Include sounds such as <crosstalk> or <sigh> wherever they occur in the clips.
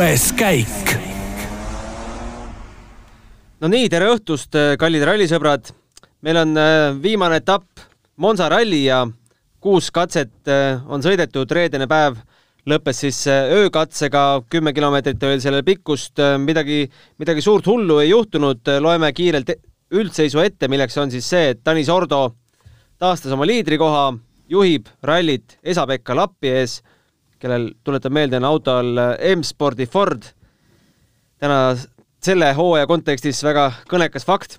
kuues käik. no nii, tere õhtust, kallid rallisõbrad. meil on äh, viimane etapp Monza ralli ja kuus katset äh, on sõidetud, reedene päev lõppes siis äh, öökatsega, kümme kilomeetrit oli sellel pikkust, midagi, midagi suurt hullu ei juhtunud, loeme kiirelt e-, üldseisu ette, milleks on siis see, et Tanis Ordo taastas oma liidrikoha, juhib rallit Esa-Pekka Lappi ees kellel, tuletan meelde, on auto all M-spordi Ford. täna selle hooaja kontekstis väga kõnekas fakt.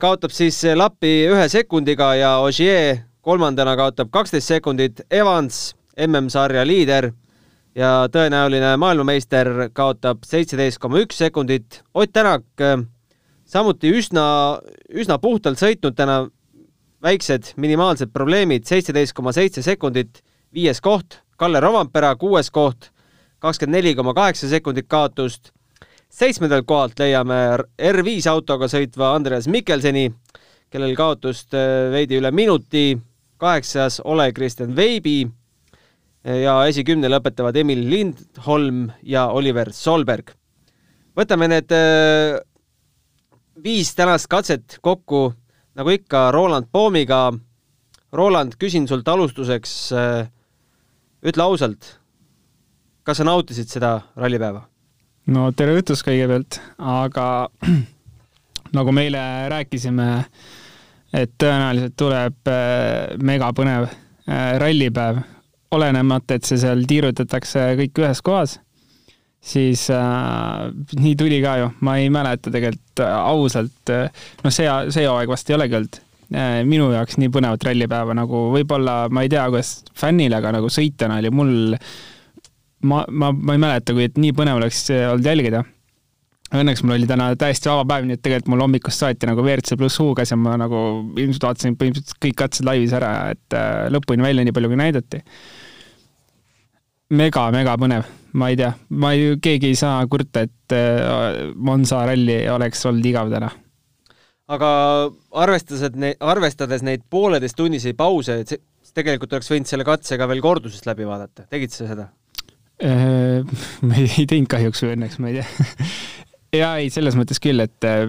kaotab siis Lappi ühe sekundiga ja Ogier kolmandana kaotab kaksteist sekundit, Evans, MM-sarja liider ja tõenäoline maailmameister kaotab seitseteist koma üks sekundit. Ott Tänak samuti üsna, üsna puhtalt sõitnud täna, väiksed minimaalsed probleemid, seitseteist koma seitse sekundit, viies koht Kalle Rovampera kuues koht, kakskümmend neli koma kaheksa sekundit kaotust. seitsmendalt kohalt leiame R5 autoga sõitva Andreas Mikkelseni, kellel kaotust äh, veidi üle minuti. kaheksas Ole Kristjan Veibi ja esikümne lõpetavad Emil Lindholm ja Oliver Solberg. võtame need äh, viis tänast katset kokku, nagu ikka, Roland Poomiga. Roland, küsin sult alustuseks äh, ütle ausalt, kas sa nautisid seda rallipäeva? no tere õhtust kõigepealt, aga <clears throat> nagu me eile rääkisime, et tõenäoliselt tuleb äh, megapõnev äh, rallipäev, olenemata, et see seal tiirutatakse kõik ühes kohas, siis äh, nii tuli ka ju, ma ei mäleta tegelikult äh, ausalt noh, see, see hooaeg vast ei olegi olnud minu jaoks nii põnevat rallipäeva nagu võib-olla, ma ei tea, kuidas fännil, aga nagu sõitjana oli mul, ma, ma, ma ei mäleta, kui et nii põnev oleks olnud jälgida. Õnneks mul oli täna täiesti vaba päev, nii et tegelikult mul hommikust saati nagu WRC pluss huugas ja ma nagu ilmselt vaatasin põhimõtteliselt kõik katsed laivis ära, et äh, lõpuni välja nii palju, kui näidati mega, mega põnev, ma ei tea, ma ei, keegi ei saa kurta, et äh, Monza ralli oleks olnud igav täna aga arvestades, et ne-, arvestades neid pooleteisttunniseid pause, et see, tegelikult oleks võinud selle katsega veel kordusest läbi vaadata, tegid sa seda? Äh, <laughs> ma ei, ei teinud kahjuks või õnneks, ma ei tea. <laughs> Jaa, ei, selles mõttes küll, et äh,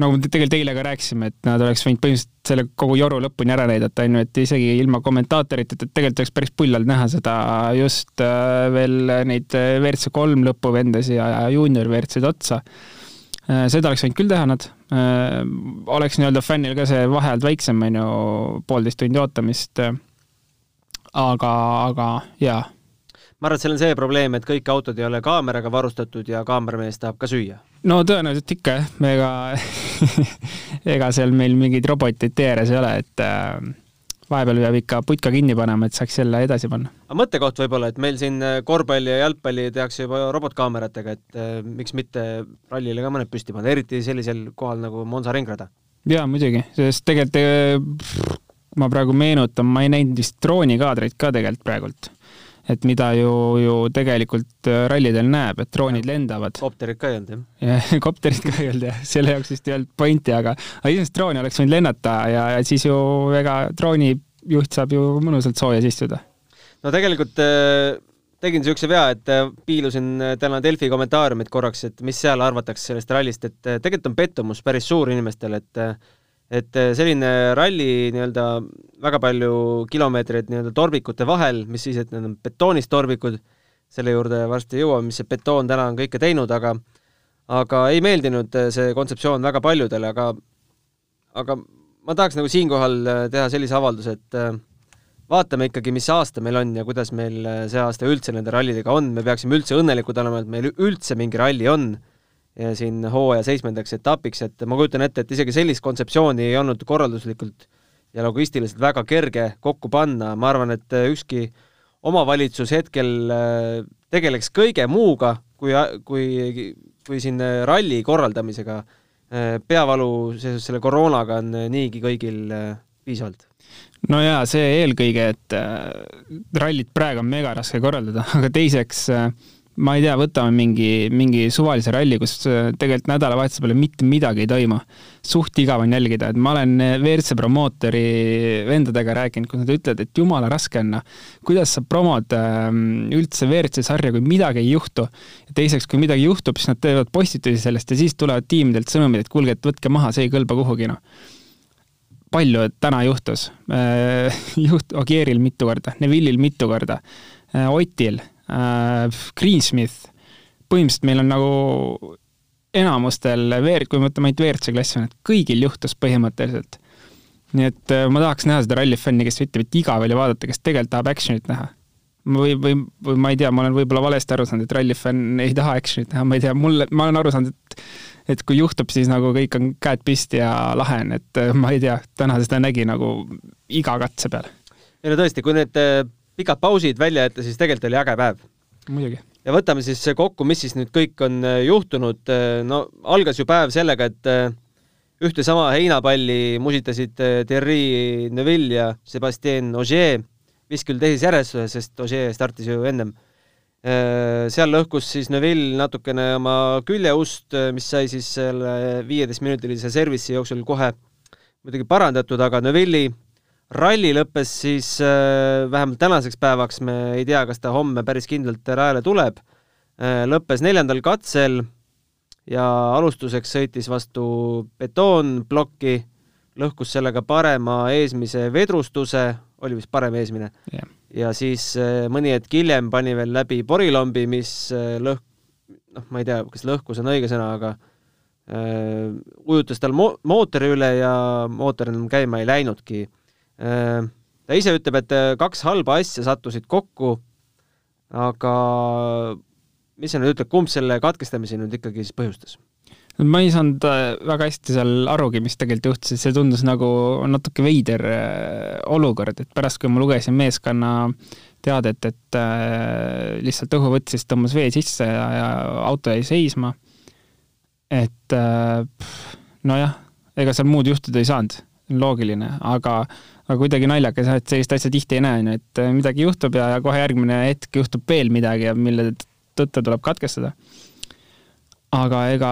nagu me tegelikult eile ka rääkisime, et nad oleks võinud põhimõtteliselt selle kogu joru lõpuni ära näidata, on ju, et isegi ilma kommentaatoriteta, et tegelikult oleks päris pull olnud näha seda just äh, veel neid WRC kolm lõpuvendasid ja juunior WRC-d otsa seda oleks võinud küll teha nad. Äh, oleks nii-öelda fännil ka see vahe olnud väiksem, on ju, poolteist tundi ootamist. aga, aga jaa. ma arvan, et seal on see probleem, et kõik autod ei ole kaameraga varustatud ja kaameramees tahab ka süüa. no tõenäoliselt ikka jah, ega <laughs> ega seal meil mingeid roboteid tee ääres ei ole, et äh, vahepeal peab ikka putka kinni panema, et saaks jälle edasi panna. aga mõttekoht võib-olla, et meil siin äh, korvpalli ja jalgpalli tehakse juba robotkaameratega, et äh, miks mitte rallile ka mõned püsti panna, eriti sellisel kohal nagu Monza ringrada? jaa, muidugi, sest tegelikult äh, ma praegu meenutan, ma ei näinud vist droonikaadreid ka tegelikult praegult et mida ju, ju tegelikult äh, rallidel näeb, et droonid lendavad. kopterit ka ei olnud, jah? <laughs> kopterit ka ei olnud jah, selle jaoks vist ei olnud pointi, aga, aga iseenesest drooni oleks võinud lennata ja, ja siis ju ega droonijuht saab ju mõnusalt soojas istuda. no tegelikult äh, tegin niisuguse vea, et äh, piilusin täna Delfi kommentaariumit korraks, et mis seal arvatakse sellest rallist, et tegelikult on pettumus päris suur inimestel, et et selline ralli nii-öelda väga palju kilomeetreid nii-öelda torbikute vahel, mis siis, et need on betoonist torbikud, selle juurde varsti jõuame, mis see betoon täna on kõike teinud, aga aga ei meeldinud äh, see kontseptsioon väga paljudele, aga aga ma tahaks nagu siinkohal äh, teha sellise avalduse, et vaatame ikkagi, mis aasta meil on ja kuidas meil see aasta üldse nende rallidega on, me peaksime üldse õnnelikud olema, et meil üldse mingi ralli on ja siin hooaja seitsmendaks etapiks, et ma kujutan ette, et isegi sellist kontseptsiooni ei olnud korralduslikult ja logistiliselt väga kerge kokku panna, ma arvan, et ükski omavalitsus hetkel äh, tegeleks kõige muuga, kui, kui, kui siin ralli korraldamisega. Äh, peavalu seoses selle koroonaga on niigi kõigil äh, piisavalt no jaa, see eelkõige, et rallit praegu on mega raske korraldada, <laughs> aga teiseks ma ei tea, võtame mingi, mingi suvalise ralli, kus äh, tegelikult nädalavahetuse peale mitte midagi ei toimu. suht igav on jälgida, et ma olen WRC promootori vendadega rääkinud, kus nad ütlevad, et jumala raske on, noh. kuidas sa promod ähm, üldse WRC sarja, kui midagi ei juhtu. ja teiseks, kui midagi juhtub, siis nad teevad postitusi sellest ja siis tulevad tiimidelt sõnumid, et kuulge, et võtke maha, see ei kõlba kuhugi, noh palju täna juhtus äh, <laughs> juht-, Ogieril mitu korda, Neville'il mitu korda, äh, Otil äh,, Greensmith, põhimõtteliselt meil on nagu enamustel veer-, kui me võtame ainult WRC klassi, et kõigil juhtus põhimõtteliselt. nii et äh, ma tahaks näha seda rallifänni, kes ütleb, et igav oli vaadata, kes tegelikult tahab action'it näha. või, või, või ma ei tea, ma olen võib-olla valesti aru saanud, et rallifänn ei taha action'it näha, ma ei tea, mulle, ma olen aru saanud, et et kui juhtub, siis nagu kõik on käed püsti ja lahe on, et äh, ma ei tea, täna seda nägi nagu iga katse peal. ei no tõesti, kui need äh, pikad pausid välja jätta, siis tegelikult oli äge päev. muidugi. ja võtame siis kokku, mis siis nüüd kõik on äh, juhtunud. Äh, no algas ju päev sellega, et äh, ühte sama heinapalli musitasid Thierry Neuville ja Sebastian Ogier, vist küll teises järjestuses, sest Ogier startis ju ennem. seal lõhkus siis Neuville natukene oma küljeust, mis sai siis selle viieteistminutilise service'i jooksul kohe muidugi parandatud, aga Neuville'i ralli lõppes siis äh, vähemalt tänaseks päevaks, me ei tea, kas ta homme päris kindlalt rajale tuleb, äh, lõppes neljandal katsel ja alustuseks sõitis vastu betoonplokki, lõhkus sellega parema eesmise vedrustuse, oli vist parem eesmine yeah., ja siis äh, mõni hetk hiljem pani veel läbi porilombi, mis lõhk-, noh, ma ei tea, kas lõhkus on õige sõna, aga äh, ujutas tal mo-, mootori üle ja mootor enam käima ei läinudki ta ise ütleb, et äh, kaks halba asja sattusid kokku, aga mis sa nüüd ütled, kumb selle katkestamise nüüd ikkagi siis põhjustas? ma ei saanud äh, väga hästi seal arugi, mis tegelikult juhtus, et see tundus nagu natuke veider olukord, et pärast, kui ma lugesin meeskonna teadet, et lihtsalt õhu võttis, tõmbas vee sisse ja, ja auto jäi seisma. et nojah, ega seal muud juhtuda ei saanud, loogiline, aga aga kuidagi naljakas jah, et sellist asja tihti ei näe, on ju, et äh, midagi juhtub ja, kohe järgmine hetk juhtub veel midagi mille tõttu tuleb katkestada. aga ega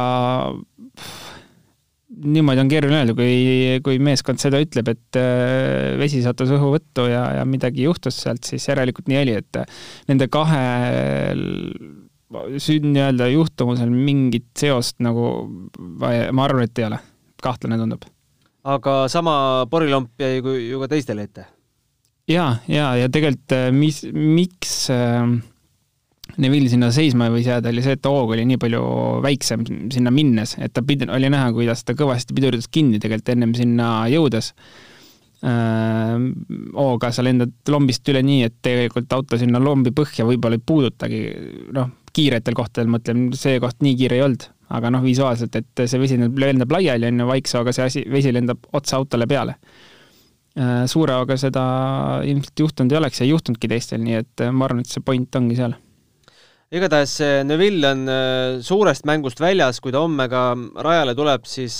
niimoodi on keeruline öelda, kui, kui meeskond seda ütleb, et äh, vesi sattus õhuvõttu ja, ja midagi juhtus sealt, siis järelikult nii oli, et äh, nende kahe nii-öelda juhtumusel mingit seost nagu ma arvan, et ei ole. kahtlane tundub aga sama porilomp jäi ju ka teistele ette. ja, ja, ja tegelikult äh, mis, miks äh, Neville sinna seisma võis jääda, oli see, et hoog oli nii palju väiksem sinna minnes, et ta pidi, oli näha, kuidas ta kõvasti piduritas kinni tegelikult ennem sinna jõudes. Hooga sa lendad lombist üle nii, et tegelikult auto sinna lombi põhja võib-olla ei puudutagi, noh, kiiretel kohtadel mõtlen, see koht nii kiire ei olnud aga noh, visuaalselt, et see vesi lendab laiali, on ju, vaikse hooga see asi, vesi lendab otse autole peale. Äh, suure hooga seda ilmselt juhtunud ei oleks ja ei juhtunudki teistel, nii et äh, ma arvan, et see point ongi seal. igatahes Neville on äh, suurest mängust väljas, kui ta homme ka rajale tuleb, siis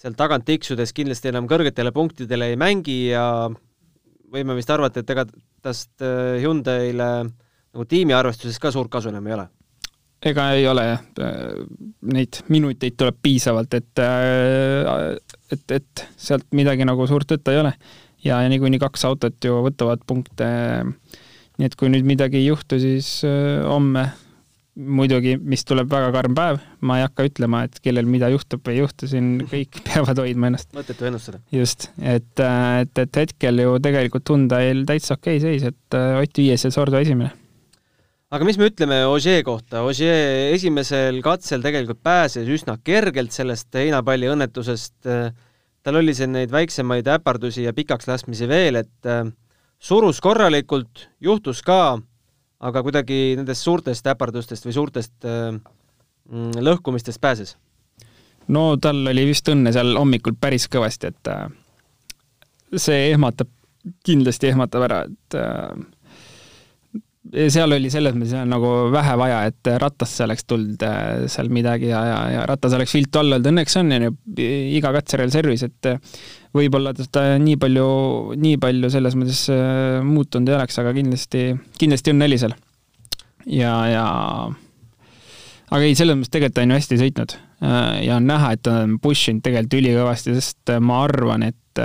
sealt tagant tiksudes kindlasti enam kõrgetele punktidele ei mängi ja võime vist arvata, et ega tast Hyundai'le nagu tiimiarvestuses ka suurt kasu enam ei ole ega ei ole jah, neid minuteid tuleb piisavalt, et, et, et sealt midagi nagu suurt võtta ei ole. ja, ja niikuinii kaks autot ju võtavad punkte. nii et kui nüüd midagi ei juhtu, siis äh, homme muidugi, mis tuleb väga karm päev, ma ei hakka ütlema, et kellel mida juhtub või ei juhtu, siin kõik <laughs> peavad hoidma ennast. mõttetu ennustada. just, et, et, et hetkel ju tegelikult Hyundai'l täitsa okei okay seis, et äh, Ott viies ja Sordo esimene aga mis me ütleme Ogier kohta, Ogier esimesel katsel tegelikult pääses üsna kergelt sellest heinapalli õnnetusest, tal oli siin neid väiksemaid äpardusi ja pikaks laskmisi veel, et äh, surus korralikult, juhtus ka, aga kuidagi nendest suurtest äpardustest või suurtest äh, mm, lõhkumistest pääses? no tal oli vist õnne seal hommikul päris kõvasti, et äh, see ehmatab, kindlasti ehmatab ära, et seal oli selles mõttes nagu vähe vaja, et rattasse oleks tulnud äh, seal midagi ja, ja, ja ratas oleks viltu all olnud, õnneks on ju iga katserajal service, et äh, võib-olla ta nii palju, nii palju selles mõttes äh, muutunud ei oleks, aga kindlasti, kindlasti õnne oli seal. ja, ja aga ei, selles mõttes tegelikult ta on ju hästi sõitnud ja on näha, et ta on push inud tegelikult ülikõvasti, sest ma arvan, et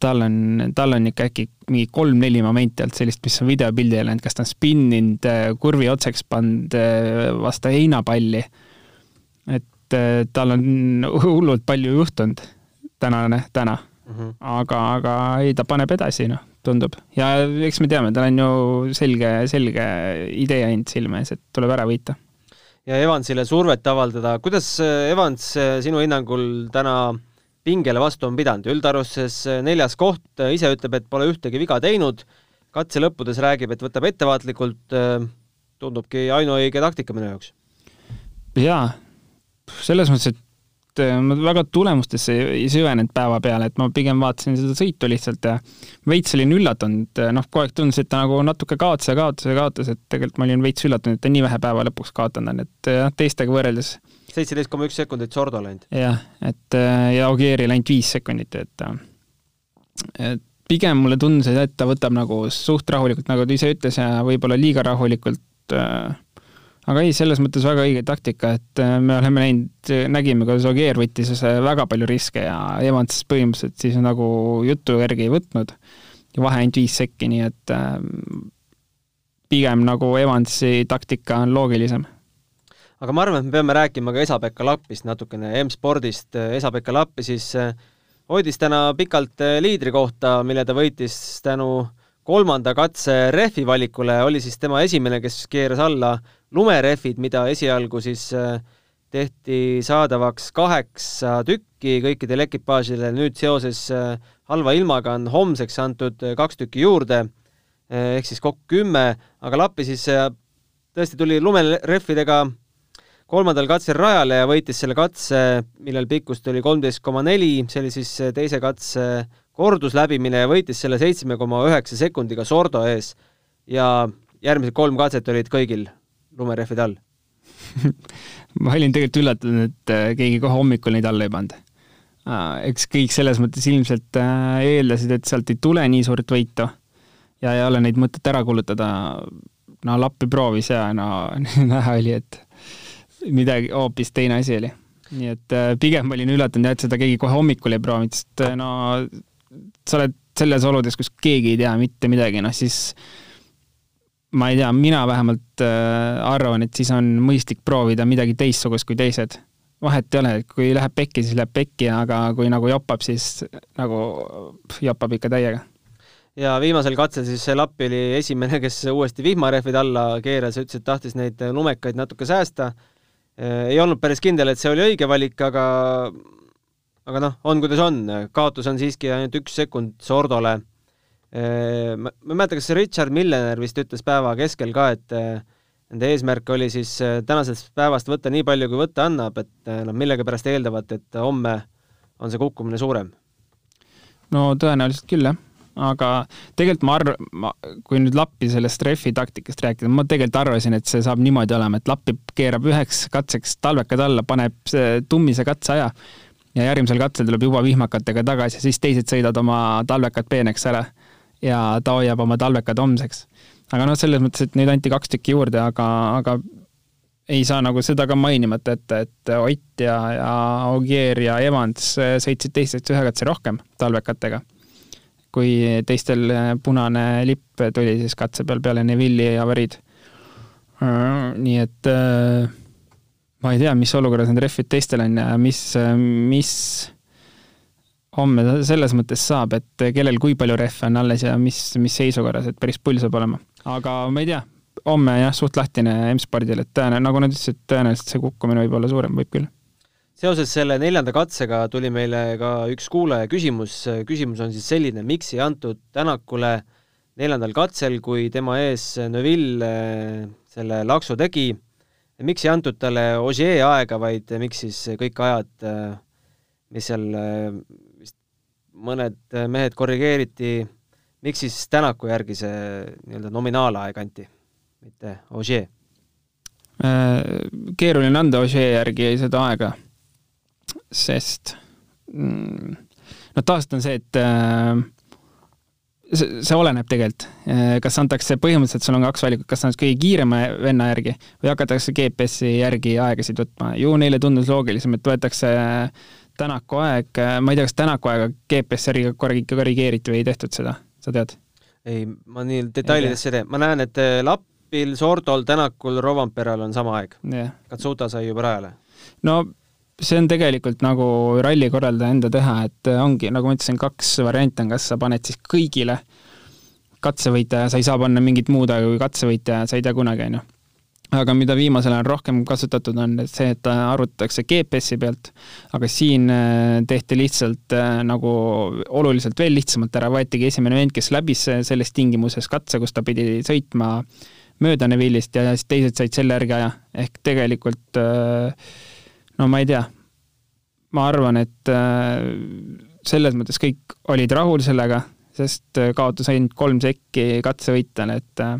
tal on, tal on ikka äkki mingi kolm-neli momenti olnud sellist, mis on videopildile läinud, kas ta on spinninud, kurvi otsaks pannud vastu heinapalli. et tal on hullult palju juhtunud tänane, täna mm. -hmm. aga, aga ei, ta paneb edasi, noh, tundub. ja eks me teame, tal on ju selge, selge idee ainult silme ees, et tuleb ära võita. ja Evansile survet avaldada, kuidas Evans sinu hinnangul täna pingele vastu on pidanud, üldarvuses neljas koht, ise ütleb, et pole ühtegi viga teinud, katse lõppudes räägib, et võtab ettevaatlikult, tundubki ainuõige taktika minu jaoks. jaa, selles mõttes, et ma väga tulemustesse ei süvenenud päeva peale, et ma pigem vaatasin seda sõitu lihtsalt ja veits olin üllatunud, noh, kogu aeg tundus, et ta nagu natuke kaotas ja kaotas ja kaotas, et tegelikult ma olin veits üllatunud, et ta nii vähe päeva lõpuks kaotanud on, et jah, teistega võrreldes. Seitseteist koma üks sekundit Sordo läinud. jah, et äh, ja Ogieril ainult viis sekundit, et et pigem mulle tundus, et ta võtab nagu suht rahulikult, nagu ta ise ütles ja võib-olla liiga rahulikult äh, aga ei, selles mõttes väga õige taktika, et äh, me oleme näinud, nägime, kuidas Ogier võttis väga palju riske ja Evans põhimõtteliselt siis nagu jutu järgi ei võtnud ja vahe ainult viis sekki, nii et äh, pigem nagu Evansi taktika on loogilisem. Aga ma arvan, et me peame rääkima ka Esa-Pekka Lappist natukene, M-spordist, Esa-Pekka Lappi siis äh, hoidis täna pikalt liidri kohta, mille ta võitis tänu kolmanda katse rehvi valikule, oli siis tema esimene, kes keeras alla lumerehvid, mida esialgu siis äh, tehti saadavaks kaheksa tükki kõikidele ekipaažidele, nüüd seoses äh, halva ilmaga on homseks antud äh, kaks tükki juurde, ehk siis kokku kümme, aga Lappi siis tõesti tuli lumerehvidega kolmandal katsel rajale ja võitis selle katse, millel pikkust oli kolmteist koma neli, see oli siis teise katse kordusläbimine ja võitis selle seitsme koma üheksa sekundiga Sordo ees ja järgmised kolm katset olid kõigil lumerehvid all <laughs> ma olin tegelikult üllatunud, et äh, keegi kohe hommikul neid alla ei pannud. Äh, eks kõik selles mõttes ilmselt äh, eeldasid, et sealt ei tule nii suurt võitu ja ei ole neid mõtet ära kulutada. no Lappi proovis ja no <laughs> näha oli, et midagi hoopis teine asi oli. nii et pigem olin üllatunud jah, et seda keegi kohe hommikul ei proovinud, sest no sa oled selles oludes, kus keegi ei tea mitte midagi, noh siis ma ei tea, mina vähemalt äh, arvan, et siis on mõistlik proovida midagi teistsugust kui teised. vahet ei ole, kui läheb pekki, siis läheb pekki, aga kui nagu jopab, siis nagu jopab ikka täiega. ja viimasel katsel siis Lappi oli esimene, kes uuesti vihmarehvid alla keeras, ütles, et tahtis neid lumekaid natuke säästa. Äh, ei olnud päris kindel, et see oli õige valik, aga aga noh, on kuidas on, kaotus on siiski ainult üks sekund Sordole ma, ma ei mäleta, kas Richard Millener vist ütles päeva keskel ka, et nende eesmärk oli siis tänasest päevast võtta nii palju, kui võtta annab, et nad millegipärast eeldavad, et homme on see kukkumine suurem. no tõenäoliselt küll, jah. Aga tegelikult ma arv-, ma, kui nüüd Lappi sellest refi taktikast rääkida, ma tegelikult arvasin, et see saab niimoodi olema, et Lappi keerab üheks katseks talvekad alla, paneb tummise katseaja ja järgmisel katsel tuleb juba vihmakatega tagasi, siis teised sõidavad oma talvekad peeneks ära ja ta hoiab oma talvekad homseks. aga noh, selles mõttes, et neid anti kaks tükki juurde, aga, aga ei saa nagu seda ka mainimata jätta, et Ott ja, ja Ogier ja Evans sõitsid teistest ühe katse rohkem talvekatega. Kui teistel punane lipp tuli siis katse peal peale Neville'i ja Varid. nii et ma ei tea, mis olukorras need rehvid teistel on ja mis, mis homme selles mõttes saab, et kellel kui palju rehve on alles ja mis, mis seisukorras, et päris pull saab olema. aga ma ei tea, homme jah, suht lahtine M-spordil, et tõenäoliselt, nagu nad ütlesid, tõenäoliselt see kukkumine võib olla suurem, võib küll. Seoses selle neljanda katsega tuli meile ka üks kuulaja küsimus, küsimus on siis selline, miks ei antud Tänakule neljandal katsel, kui tema ees Neville eh, selle laksu tegi, miks ei antud talle Ogier aega, vaid miks siis kõik ajad, eh, mis seal eh, mõned äh, mehed korrigeeriti, miks siis Tänaku järgi see nii-öelda nominaalaeg anti, mitte Ogier? Keeruline anda Ogier järgi seda aega, sest mm, no taas on see, et äh, see, see oleneb tegelikult. kas antakse, põhimõtteliselt sul on kaks valikut, kas annad kõige kiirema venna järgi või hakatakse GPS-i järgi aegasid võtma. ju neile tundus loogilisem, et võetakse Tänaku aeg, ma ei tea, kas Tänaku aega GPS-i järgi korrigeeriti või ei tehtud seda, sa tead? ei, ma nii detailidesse ei tea, ma näen, et Lapil, Sordol, Tänakul, Rovanperal on sama aeg yeah.. Katsuta sai juba rajale. no see on tegelikult nagu ralli korraldaja enda teha, et ongi, nagu ma ütlesin, kaks varianti on, kas sa paned siis kõigile katsevõitja ja sa ei saa panna mingit muud aega kui katsevõitja, sa ei tea kunagi, on ju. aga mida viimasel ajal rohkem kasutatud on, see, et arvutatakse GPS-i pealt, aga siin äh, tehti lihtsalt äh, nagu oluliselt veel lihtsamalt ära, võetigi esimene vend, kes läbis selles tingimuses katse, kus ta pidi sõitma mööda Neville'ist ja siis teised said selle järgi aja, ehk tegelikult äh, no ma ei tea, ma arvan, et äh, selles mõttes kõik olid rahul sellega, sest äh, kaotas ainult kolm sekki katsevõitjal, et äh,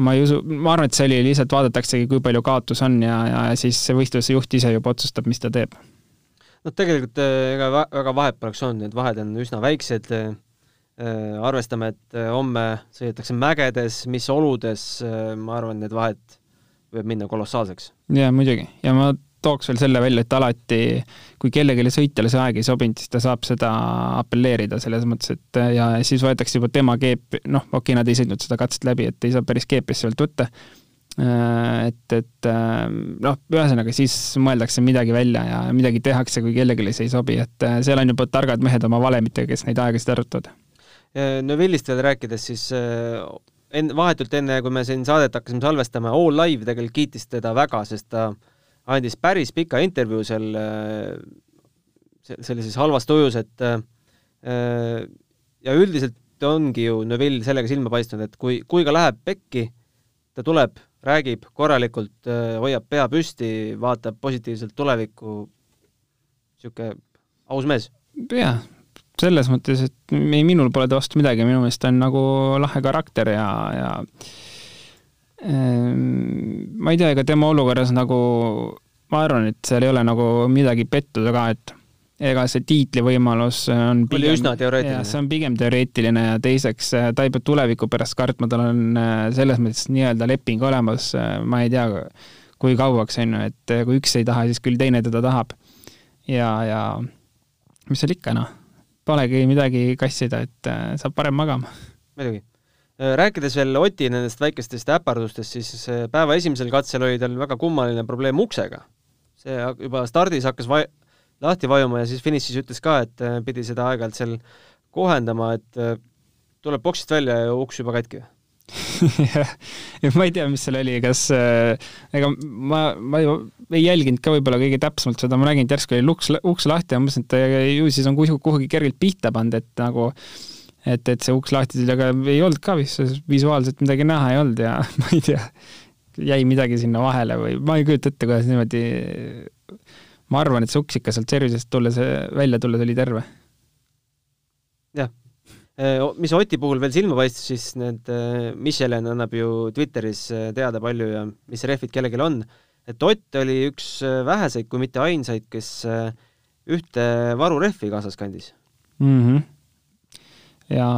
ma ei usu, ma arvan, et see oli lihtsalt vaadataksegi, kui palju kaotus on ja, ja siis see võistluse juht ise juba otsustab, mis ta teeb. noh, tegelikult ega väga vahet poleks olnud, need vahed on üsna väiksed. arvestame, et homme sõidetakse mägedes, mis oludes, ma arvan, need vahed võivad minna kolossaalseks. jaa, muidugi, ja ma tooks veel selle välja, et alati, kui kellelegi sõitjale see aeg ei sobinud, siis ta saab seda apelleerida selles mõttes, et ja siis võetakse juba tema keep, noh, okei okay,, nad ei sõitnud seda katset läbi, et ei saa päris GPS-i pealt võtta. Äh, et, et äh, noh, ühesõnaga siis mõeldakse midagi välja ja midagi tehakse, kui kellelegi see ei sobi, et äh, seal on juba targad mehed oma valemitega, kes neid aegasid arutavad. Neville'ist veel rääkides, siis enne, vahetult enne, kui me siin saadet hakkasime salvestama, All Live tegelikult kiitis teda väga, sest ta äh, andis päris pika intervjuu seal äh, sellises halvas tujus, et äh, ja üldiselt ongi ju Neville sellega silma paistnud, et kui, kui ka läheb pekki, ta tuleb, räägib korralikult, äh, hoiab pea püsti, vaatab positiivselt tulevikku, niisugune aus mees. jah, selles mõttes, et ei, minul pole ta vastu midagi, minu meelest ta on nagu lahe karakter ja, ja Ehm, ma ei tea, ega tema olukorras nagu, ma arvan, et seal ei ole nagu midagi pettuda ka, et ega see tiitlivõimalus on pigem, oli üsna teoreetiline. see on pigem teoreetiline ja teiseks äh, ta ei pea tuleviku pärast kartma, tal on äh, selles mõttes nii-öelda leping olemas, äh, ma ei tea, kui kauaks, on ju, et kui üks ei taha, siis küll teine teda tahab. ja, ja mis seal ikka, noh, polegi midagi kassida, et saab parem magama. muidugi rääkides veel Oti nendest väikestest äpardustest, siis päeva esimesel katsel oli tal väga kummaline probleem uksega. See juba stardis hakkas vai-, lahti vajuma ja siis finišis ütles ka, et äh, pidi seda aeg-ajalt seal kohendama, et tuleb boksist välja ja uks juba katki. <laughs> Jah, ja ma ei tea, mis seal oli, kas äh, ega ma, ma ju ei jälginud ka võib-olla kõige täpsemalt seda, ma nägin, et järsku oli uks, uks lahti ja mõtlesin, et ju siis on kuhugi, kuhugi kergelt pihta pannud, et nagu äh, et, et see uks lahti tuli, aga ei olnud ka vist visuaalselt midagi näha ei olnud ja <laughs> ma ei tea, jäi midagi sinna vahele või ma ei kujuta ette, kuidas niimoodi, ma arvan, et see uks ikka sealt service'ist tulles, välja tulles oli terve. jah. mis Oti puhul veel silma paistis, siis need, Michelin annab ju Twitteris teada palju ja mis rehvid kellelgi on, et Ott oli üks väheseid, kui mitte ainsaid, kes ühte varurehvi kaasas kandis mm. -hmm ja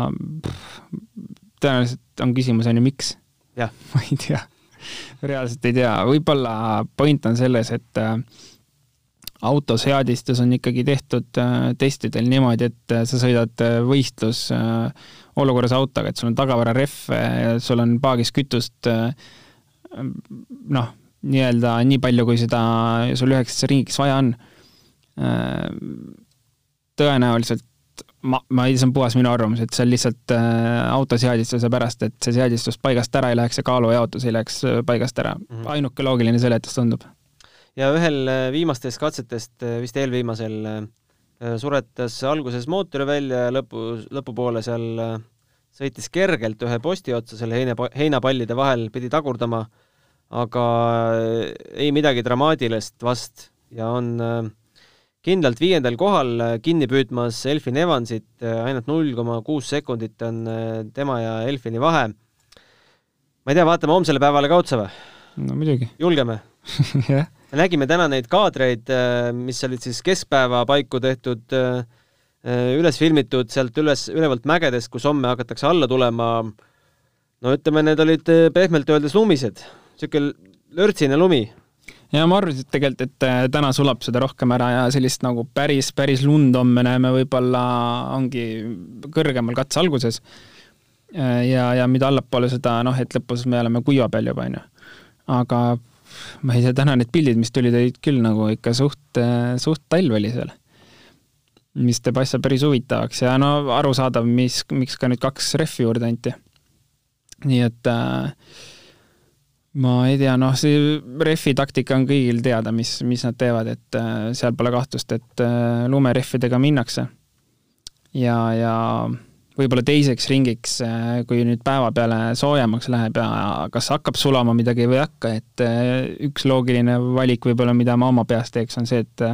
pff, tõenäoliselt on küsimus, on ju, miks? <laughs> ma ei tea, reaalselt ei tea, võib-olla point on selles, et äh, autoseadistus on ikkagi tehtud äh, testidel niimoodi, et äh, sa sõidad võistlus olukorras autoga, et sul on tagavararehv ja sul on paagis kütust noh, nii-öelda nii palju, kui seda sul üheksas ringiks vaja on. Tõenäoliselt ma, ma ei, see on puhas minu arvamus, et see on lihtsalt äh, autoseadistuse pärast, et see seadistus paigast ära ei läheks ja kaalujaotus ei läheks äh, paigast ära mm. -hmm. ainuke loogiline seletus tundub. ja ühel äh, viimastest katsetest, äh, vist eelviimasel, suretas alguses mootori välja ja lõpu, lõpupoole seal sõitis kergelt ühe posti otsa selle heine, heinapallide vahel, pidi tagurdama, aga ei midagi dramaatilist vast ja on äh, kindlalt viiendal kohal äh, kinni püüdmas Elfin Evansit, äh, ainult null koma kuus sekundit on äh, tema ja Elfini vahe. ma ei tea, vaatame homsele päevale ka otsa või? no muidugi. julgeme <laughs> me nägime täna neid kaadreid, mis olid siis keskpäeva paiku tehtud üles filmitud sealt üles, ülevalt mägedest, kus homme hakatakse alla tulema. no ütleme, need olid pehmelt öeldes lumised, niisugune lörtsine lumi ja ma arvasin tegelikult, et täna sulab seda rohkem ära ja sellist nagu päris, päris lund homme näeme võib-olla ongi kõrgemal katse alguses. ja, ja mida allapoole seda noh, et lõpus me oleme kuiva peal juba onju. aga ma ei tea, täna need pildid, mis tulid, olid küll nagu ikka suht, suht talv oli seal. mis teeb asja päris huvitavaks ja no arusaadav, mis, miks ka nüüd kaks rehvi juurde anti. nii et äh, ma ei tea, noh, see rehvi taktika on kõigil teada, mis, mis nad teevad, et äh, seal pole kahtlust, et äh, lumerehvidega minnakse. ja, ja võib-olla teiseks ringiks, äh, kui nüüd päeva peale soojemaks läheb ja kas hakkab sulama midagi või ei hakka, et üks loogiline valik võib-olla, mida ma oma peas teeks, on see, et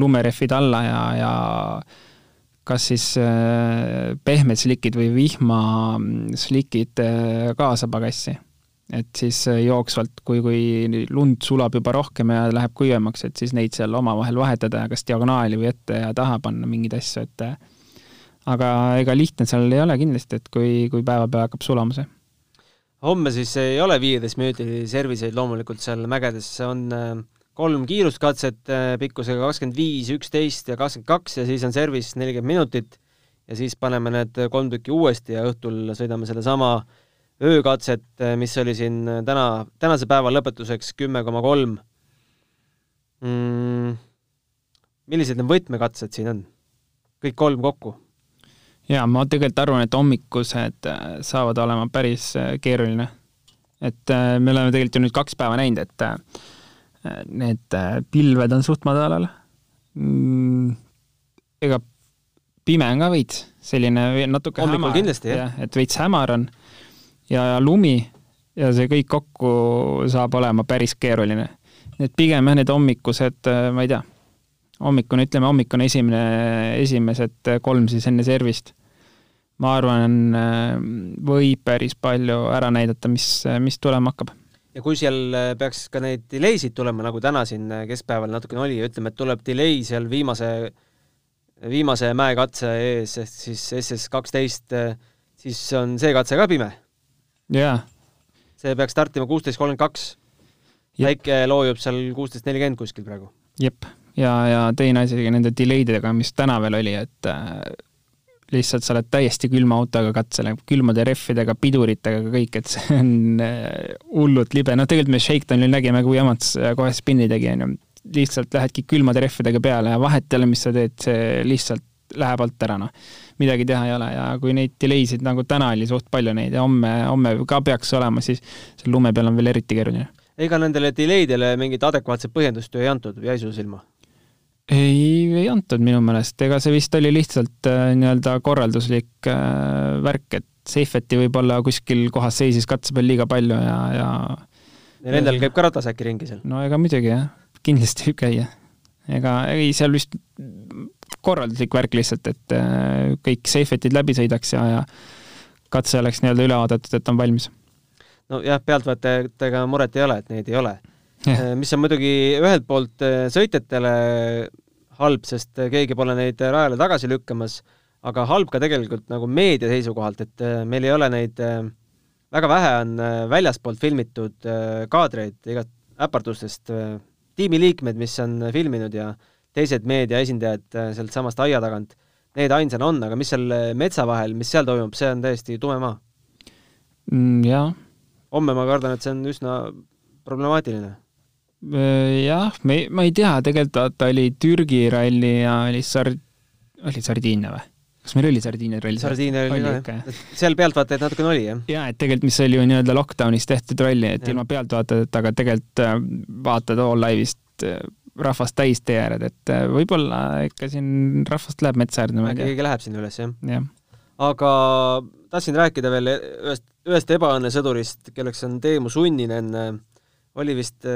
lumerehvid alla ja, ja kas siis pehmed slikid või vihmaslikid kaasa pagassi. Et siis jooksvalt, kui, kui lund sulab juba rohkem ja läheb kuivemaks, et siis neid seal omavahel vahetada kas diagonaali või ette ja taha panna mingeid asju, et aga ega lihtne seal ei ole kindlasti, et kui, kui päevapeal hakkab sulama see. homme siis ei ole viieteistminutilisi serviseid loomulikult seal mägedes, on äh, kolm kiiruskatset äh, pikkusega kakskümmend viis, üksteist ja kakskümmend kaks ja siis on servis nelikümmend minutit ja siis paneme need kolm tükki uuesti ja õhtul sõidame sellesama öökatset, äh, mis oli siin täna, tänase päeva lõpetuseks kümme koma kolm. Mm, millised need võtmekatsed siin on? kõik kolm kokku jaa, ma tegelikult arvan, et hommikused äh, saavad olema päris äh, keeruline. et äh, me oleme tegelikult ju nüüd kaks päeva näinud, et need pilved on suht madalal. Mm, ega pime on ka veits, selline natuke hommikul hämar, kindlasti, jah. et veits hämar on ja, ja lumi ja see kõik kokku saab olema päris keeruline. et pigem jah, need hommikused, ma ei tea hommikune, ütleme hommikune esimene, esimesed kolm siis enne servist. ma arvan, võib päris palju ära näidata, mis, mis tulema hakkab. ja kui seal peaks ka neid delay sid tulema, nagu täna siin keskpäeval natukene oli, ütleme, et tuleb delay seal viimase, viimase mäekatse ees, ehk siis SS kaksteist, siis on see katse ka pime? Jaa. see peaks startima kuusteist kolmkümmend kaks. päike loojub seal kuusteist nelikümmend kuskil praegu. jep ja, ja teine asi nende delay dega, mis täna veel oli, et äh, lihtsalt sa oled täiesti külma autoga katsele, külmade rehvidega, piduritega, kõik, et see on äh, hullult libe, noh tegelikult me Shakedownil nägime, kui Amats äh, kohe spinni tegi, on ju, lihtsalt lähedki külmade rehvidega peale ja vahet ei ole, mis sa teed, see lihtsalt läheb alt ära, noh. midagi teha ei ole ja kui neid delay sid nagu täna oli suht palju neid ja homme, homme ka peaks olema, siis seal lume peal on veel eriti keeruline. ega nendele delay dele mingit adekvaatset põhjendust ju ei antud jäi sul silma? ei, ei antud minu meelest, ega see vist oli lihtsalt äh, nii-öelda korralduslik äh, värk, et Seifeti võib-olla kuskil kohas seisis katse peal liiga palju ja, ja ja nendel käib ka ratas äkki ringi seal? no ega muidugi jah, kindlasti võib käia. ega ei, seal vist korralduslik värk lihtsalt, et äh, kõik Seifetid läbi sõidaks ja, ja katse oleks nii-öelda üle vaadatud, et on valmis. nojah, pealtvaatajatega muret ei ole, et neid ei ole Äh, mis on muidugi ühelt poolt äh, sõitjatele halb, sest äh, keegi pole neid rajale tagasi lükkamas, aga halb ka tegelikult nagu meedia seisukohalt, et meil ei ole neid, väga vähe on väljaspoolt filmitud kaadreid igat äpardustest, tiimiliikmed, mis on filminud ja teised meedia esindajad sealt samast aia tagant, need ainsana on, aga mis seal metsa vahel, mis seal toimub, see on täiesti tume maa mm,. jah. homme ma kardan, et see on üsna problemaatiline Äh, jah, me, ma ei tea, tegelikult vaata oli Türgi ralli ja oli Sard-, oli Sardiinia või? kas meil oli Sardiinia ralli? Sardiinia oli ka, jah. seal pealtvaatajaid natukene oli, jah. jaa, et tegelikult, mis oli ju nii-öelda lockdownis tehtud ralli, et ja. ilma pealtvaatajateta, aga tegelikult äh, vaatad all live'ist äh, rahvast täis tee ääred, et võib-olla ikka siin rahvast läheb metsa äärde, ma ei tea. keegi läheb sinna üles, jah ja.? aga tahtsin rääkida veel ühest, ühest ebaõnnesõdurist, kelleks on Teemu Sunninen, oli vist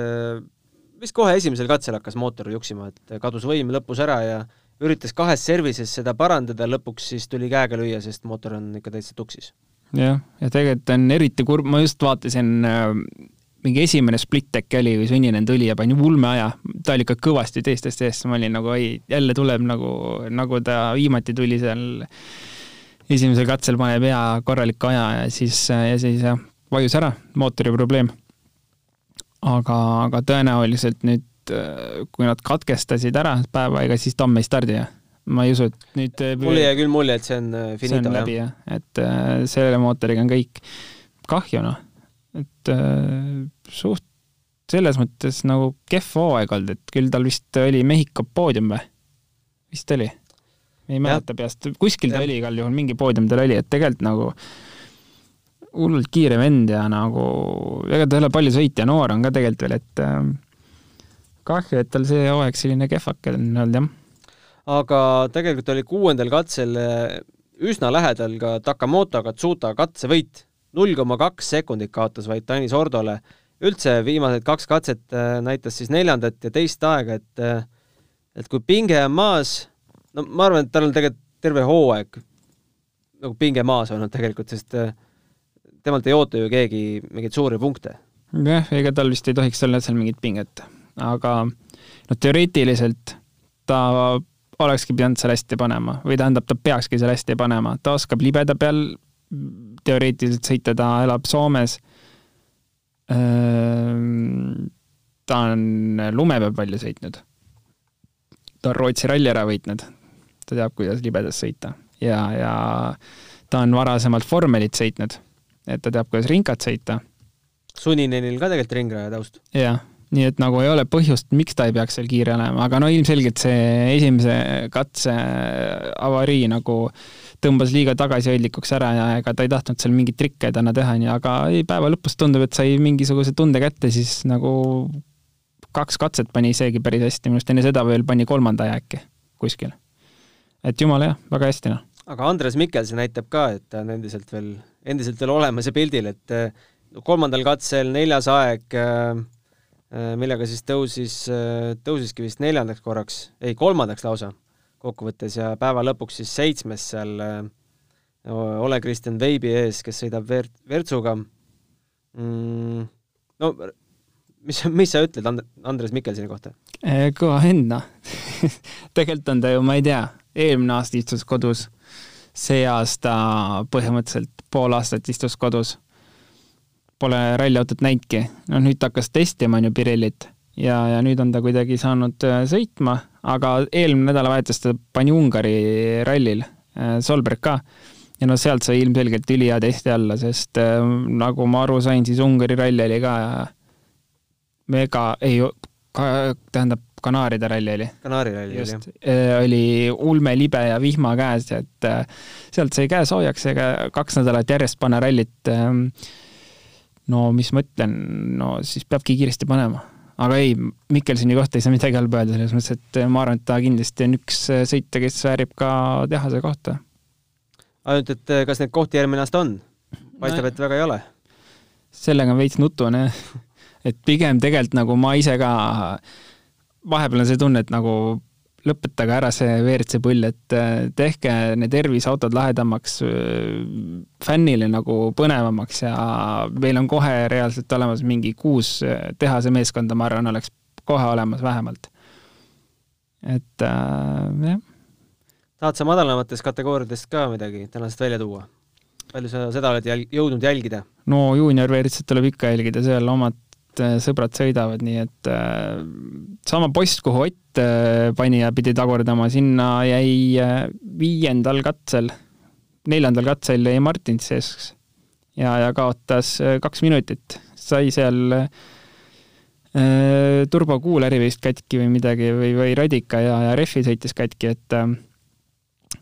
vist kohe esimesel katsel hakkas mootor juksima, et kadus võim lõpus ära ja üritas kahes services seda parandada, lõpuks siis tuli käega lüüa, sest mootor on ikka täitsa tuksis. jah, ja tegelikult on eriti kurb, ma just vaatasin äh, mingi esimene split äkki oli või sunninen tuli ja pani ulmeaja, ta oli ikka kõvasti teistest ees, ma olin nagu oi, jälle tuleb nagu, nagu ta viimati tuli seal esimesel katsel paneb hea korraliku aja ja siis, ja siis jah, vajus ära, mootori probleem. aga, aga tõenäoliselt nüüd, kui nad katkestasid ära päeva, ega siis Tamm ei stardi jah? ma ei usu, et nüüd mul jäi küll mulje, et see on finito. see on läbi jah, et äh, selle mootoriga on kõik. kahju noh, et äh, suht selles mõttes nagu kehv hooaeg olnud, et küll tal vist oli Mehhiko poodium või? vist oli? ei mäleta peast, kuskil ta ja. oli igal juhul, mingi poodium tal oli, et tegelikult nagu hullult kiire vend ja nagu, ega ta ei ole palju sõitja, noor on ka tegelikult veel, et äh, kahju, et tal see hooaeg selline kehvake on olnud, jah. aga tegelikult oli kuuendal katsel äh, üsna lähedal ka Takamoto Katsuta katsevõit, null koma kaks sekundit kaotas vaid Tanis Ordole. üldse viimased kaks katset äh, näitas siis neljandat ja teist aega, et äh, et kui pinge on maas, no ma arvan, et tal on tegelikult terve hooaeg nagu pinge maas olnud tegelikult, sest äh, temalt ei oota ju keegi mingeid suuri punkte. jah, ega tal vist ei tohiks olla seal mingit pinget, aga no teoreetiliselt ta olekski pidanud seal hästi panema või tähendab, ta peakski seal hästi panema, ta oskab libeda peal teoreetiliselt sõita, ta elab Soomes. ta on lume peal palju sõitnud. ta on Rootsi ralli ära võitnud, ta teab, kuidas libedas sõita ja, ja ta on varasemalt vormelit sõitnud, et ta teab, kuidas rinkat sõita. Suninenil ka tegelikult ringraja taust. jah, nii et nagu ei ole põhjust, miks ta ei peaks seal kiire olema, aga no ilmselgelt see esimese katse avarii nagu tõmbas liiga tagasihoidlikuks ära ja ega ta ei tahtnud seal mingeid trikke täna teha, nii, aga ei, päeva lõpus tundub, et sai mingisuguse tunde kätte, siis nagu kaks katset pani isegi päris hästi, minu arust enne seda veel pani kolmanda äkki kuskil et jumala hea, väga hästi noh. aga Andres Mikkelson näitab ka, et ta on endiselt veel, endiselt veel olemas ja pildil, et kolmandal katsel neljas aeg, eh, eh, millega siis tõusis, tõusiski vist neljandaks korraks, ei, kolmandaks lausa kokkuvõttes ja päeva lõpuks siis seitsmes seal Ole Kristjan Veibi ees, kes sõidab Vert-, Virtsuga mm,. no mis, mis sa ütled And-, Andres Mikkelsoni kohta? kõva vend, noh <laughs> tegelikult on ta ju, ma ei tea, eelmine aasta istus kodus, see aasta põhimõtteliselt pool aastat istus kodus. Pole ralliautot näinudki, noh nüüd ta hakkas testima, on ju, Pirillit ja, ja nüüd on ta kuidagi saanud äh, sõitma, aga eelmine nädalavahetus ta pani Ungari rallil, äh, Solberg ka, ja no sealt sai ilmselgelt ülihea testi alla, sest äh, nagu ma aru sain, siis Ungari ralli oli ka mega, ei, tähendab, Kanaaride ralli oli. Kanaari ralli oli, jah. Äh, oli ulme libe ja vihma käes, et äh, sealt sai käe soojaks, ega kaks nädalat järjest panna rallit. No mis ma ütlen, no siis peabki kiiresti panema. Aga ei, Mikkelsoni kohta ei saa midagi halba öelda, selles mõttes, et ma arvan, et ta kindlasti on üks sõitja, kes väärib ka tehase kohta. ainult, et kas neid kohti järgmine aasta on? paistab no,, et väga ei ole. sellega on veits nutu, on jah. et pigem tegelikult nagu ma ise ka vahepeal on see tunne, et nagu lõpetage ära see WRC pull, et äh, tehke need terviseautod lahedamaks, äh, fännile nagu põnevamaks ja meil on kohe reaalselt olemas mingi kuus äh, tehase meeskonda, ma arvan, oleks kohe olemas vähemalt. et äh, jah. tahad sa madalamatest kategooriatest ka midagi tänasest välja tuua? palju sa seda oled jälg-, jõudnud jälgida? no juunior WRC-t tuleb ikka jälgida, seal omad Äh, sõbrad sõidavad, nii et äh, sama post, kuhu Ott äh, pani ja pidi tagurdama, sinna jäi viiendal katsel, neljandal katsel jäi Martin sees ja, ja kaotas kaks minutit, sai seal turbokuuleri vist katki või midagi või, või radika ja, ja rehvi sõitis katki, et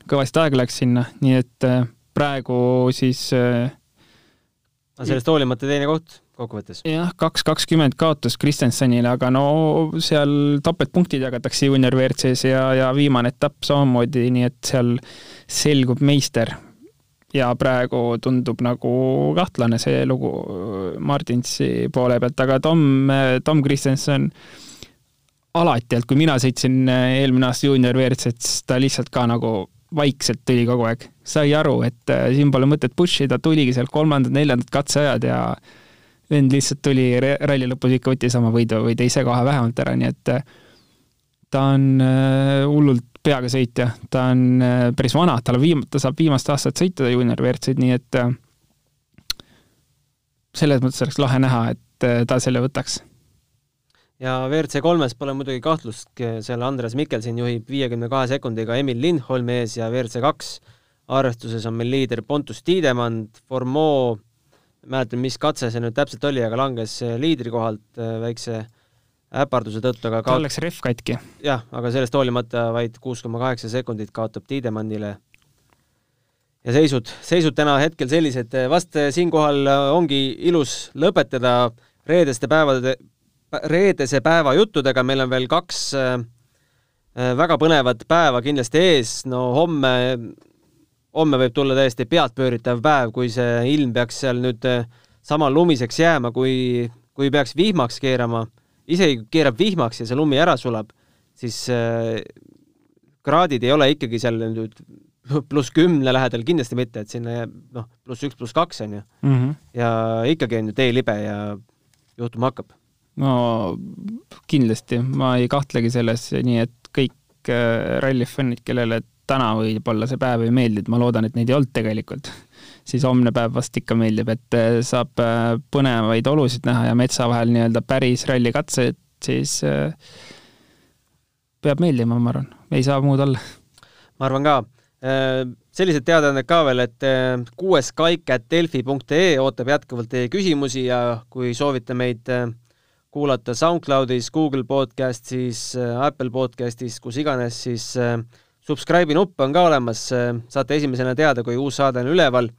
kõvasti aega läks sinna, nii et praegu siis äh, aga sellest hoolimata teine koht kokkuvõttes. jah, kaks kakskümmend kaotus Kristjansonile, aga no seal topeltpunktid jagatakse juunior WRC-s ja, ja viimane etapp samamoodi, nii et seal selgub meister. ja praegu tundub nagu kahtlane see lugu Martinsi poole pealt, aga Tom, Tom Kristjanson alati, et kui mina sõitsin eelmine aasta juunior WRC-t, siis ta lihtsalt ka nagu vaikselt tuli kogu aeg, sai aru, et siin pole mõtet push ida, tuligi sealt kolmandad-neljandad katseajad ja vend lihtsalt tuli ralli lõpus ikka võttis oma võidu või teise koha vähemalt ära, nii et ta on hullult peaga sõitja, ta on päris vana, tal on viim-, ta saab viimast aastat sõita juunior WRC-d, nii et selles mõttes oleks lahe näha, et ta selle võtaks ja WRC kolmes pole muidugi kahtlustki, seal Andres Mikkelson juhib viiekümne kahe sekundiga Emil Lindholmi ees ja WRC kaks arvestuses on meil liider Pontus Tiidemand, Formeau, mäletan, mis katse see nüüd täpselt oli, aga langes liidri kohalt äh, väikse äparduse tõttu, aga tal läks rehv katki. jah, aga sellest hoolimata vaid kuus koma kaheksa sekundit kaotab Tiidemannile. ja seisud, seisud täna hetkel sellised, vast siinkohal ongi ilus lõpetada reedeste päevade reedese päeva juttudega, meil on veel kaks äh, äh, väga põnevat päeva kindlasti ees, no homme, homme võib tulla täiesti pealtpööritav päev, kui see ilm peaks seal nüüd äh, sama lumiseks jääma, kui, kui peaks vihmaks keerama, isegi kui keerab vihmaks ja see lumi ära sulab, siis kraadid ei ole ikkagi seal nüüd pluss kümne lähedal kindlasti mitte, et sinna jääb noh, pluss üks, pluss kaks on ju mm. -hmm. ja ikkagi on ju tee libe ja juhtuma hakkab no kindlasti, ma ei kahtlegi selles, nii et kõik äh, rallifännid, kellele täna võib-olla see päev ei meeldinud, ma loodan, et neid ei olnud tegelikult, <laughs> siis homne päev vast ikka meeldib, et äh, saab äh, põnevaid olusid näha ja metsa vahel nii-öelda päris rallikatseid, siis peab meeldima, ma arvan, ei saa muud olla. ma arvan ka. sellised teadaanded ka veel, et kuues kaik at delfi.ee ootab jätkuvalt teie küsimusi ja kui soovite meid kuulata SoundCloudis, Google podcastis, äh, Apple podcastis, kus iganes, siis äh, subscribe'i nupp on ka olemas, äh, saate esimesena teada, kui uus saade on üleval.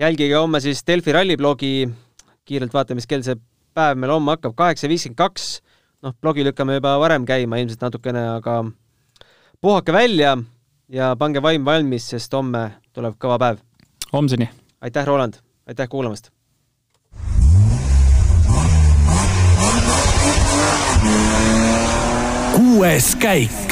jälgige homme siis Delfi ralliblogi, kiirelt vaatame, mis kell see päev meil homme hakkab, kaheksa viiskümmend kaks, noh, blogi lükkame juba varem käima ilmselt natukene, aga puhake välja ja pange vaim valmis, sest homme tuleb kõva päev. homseni! aitäh, Roland! aitäh kuulamast! Kuues käik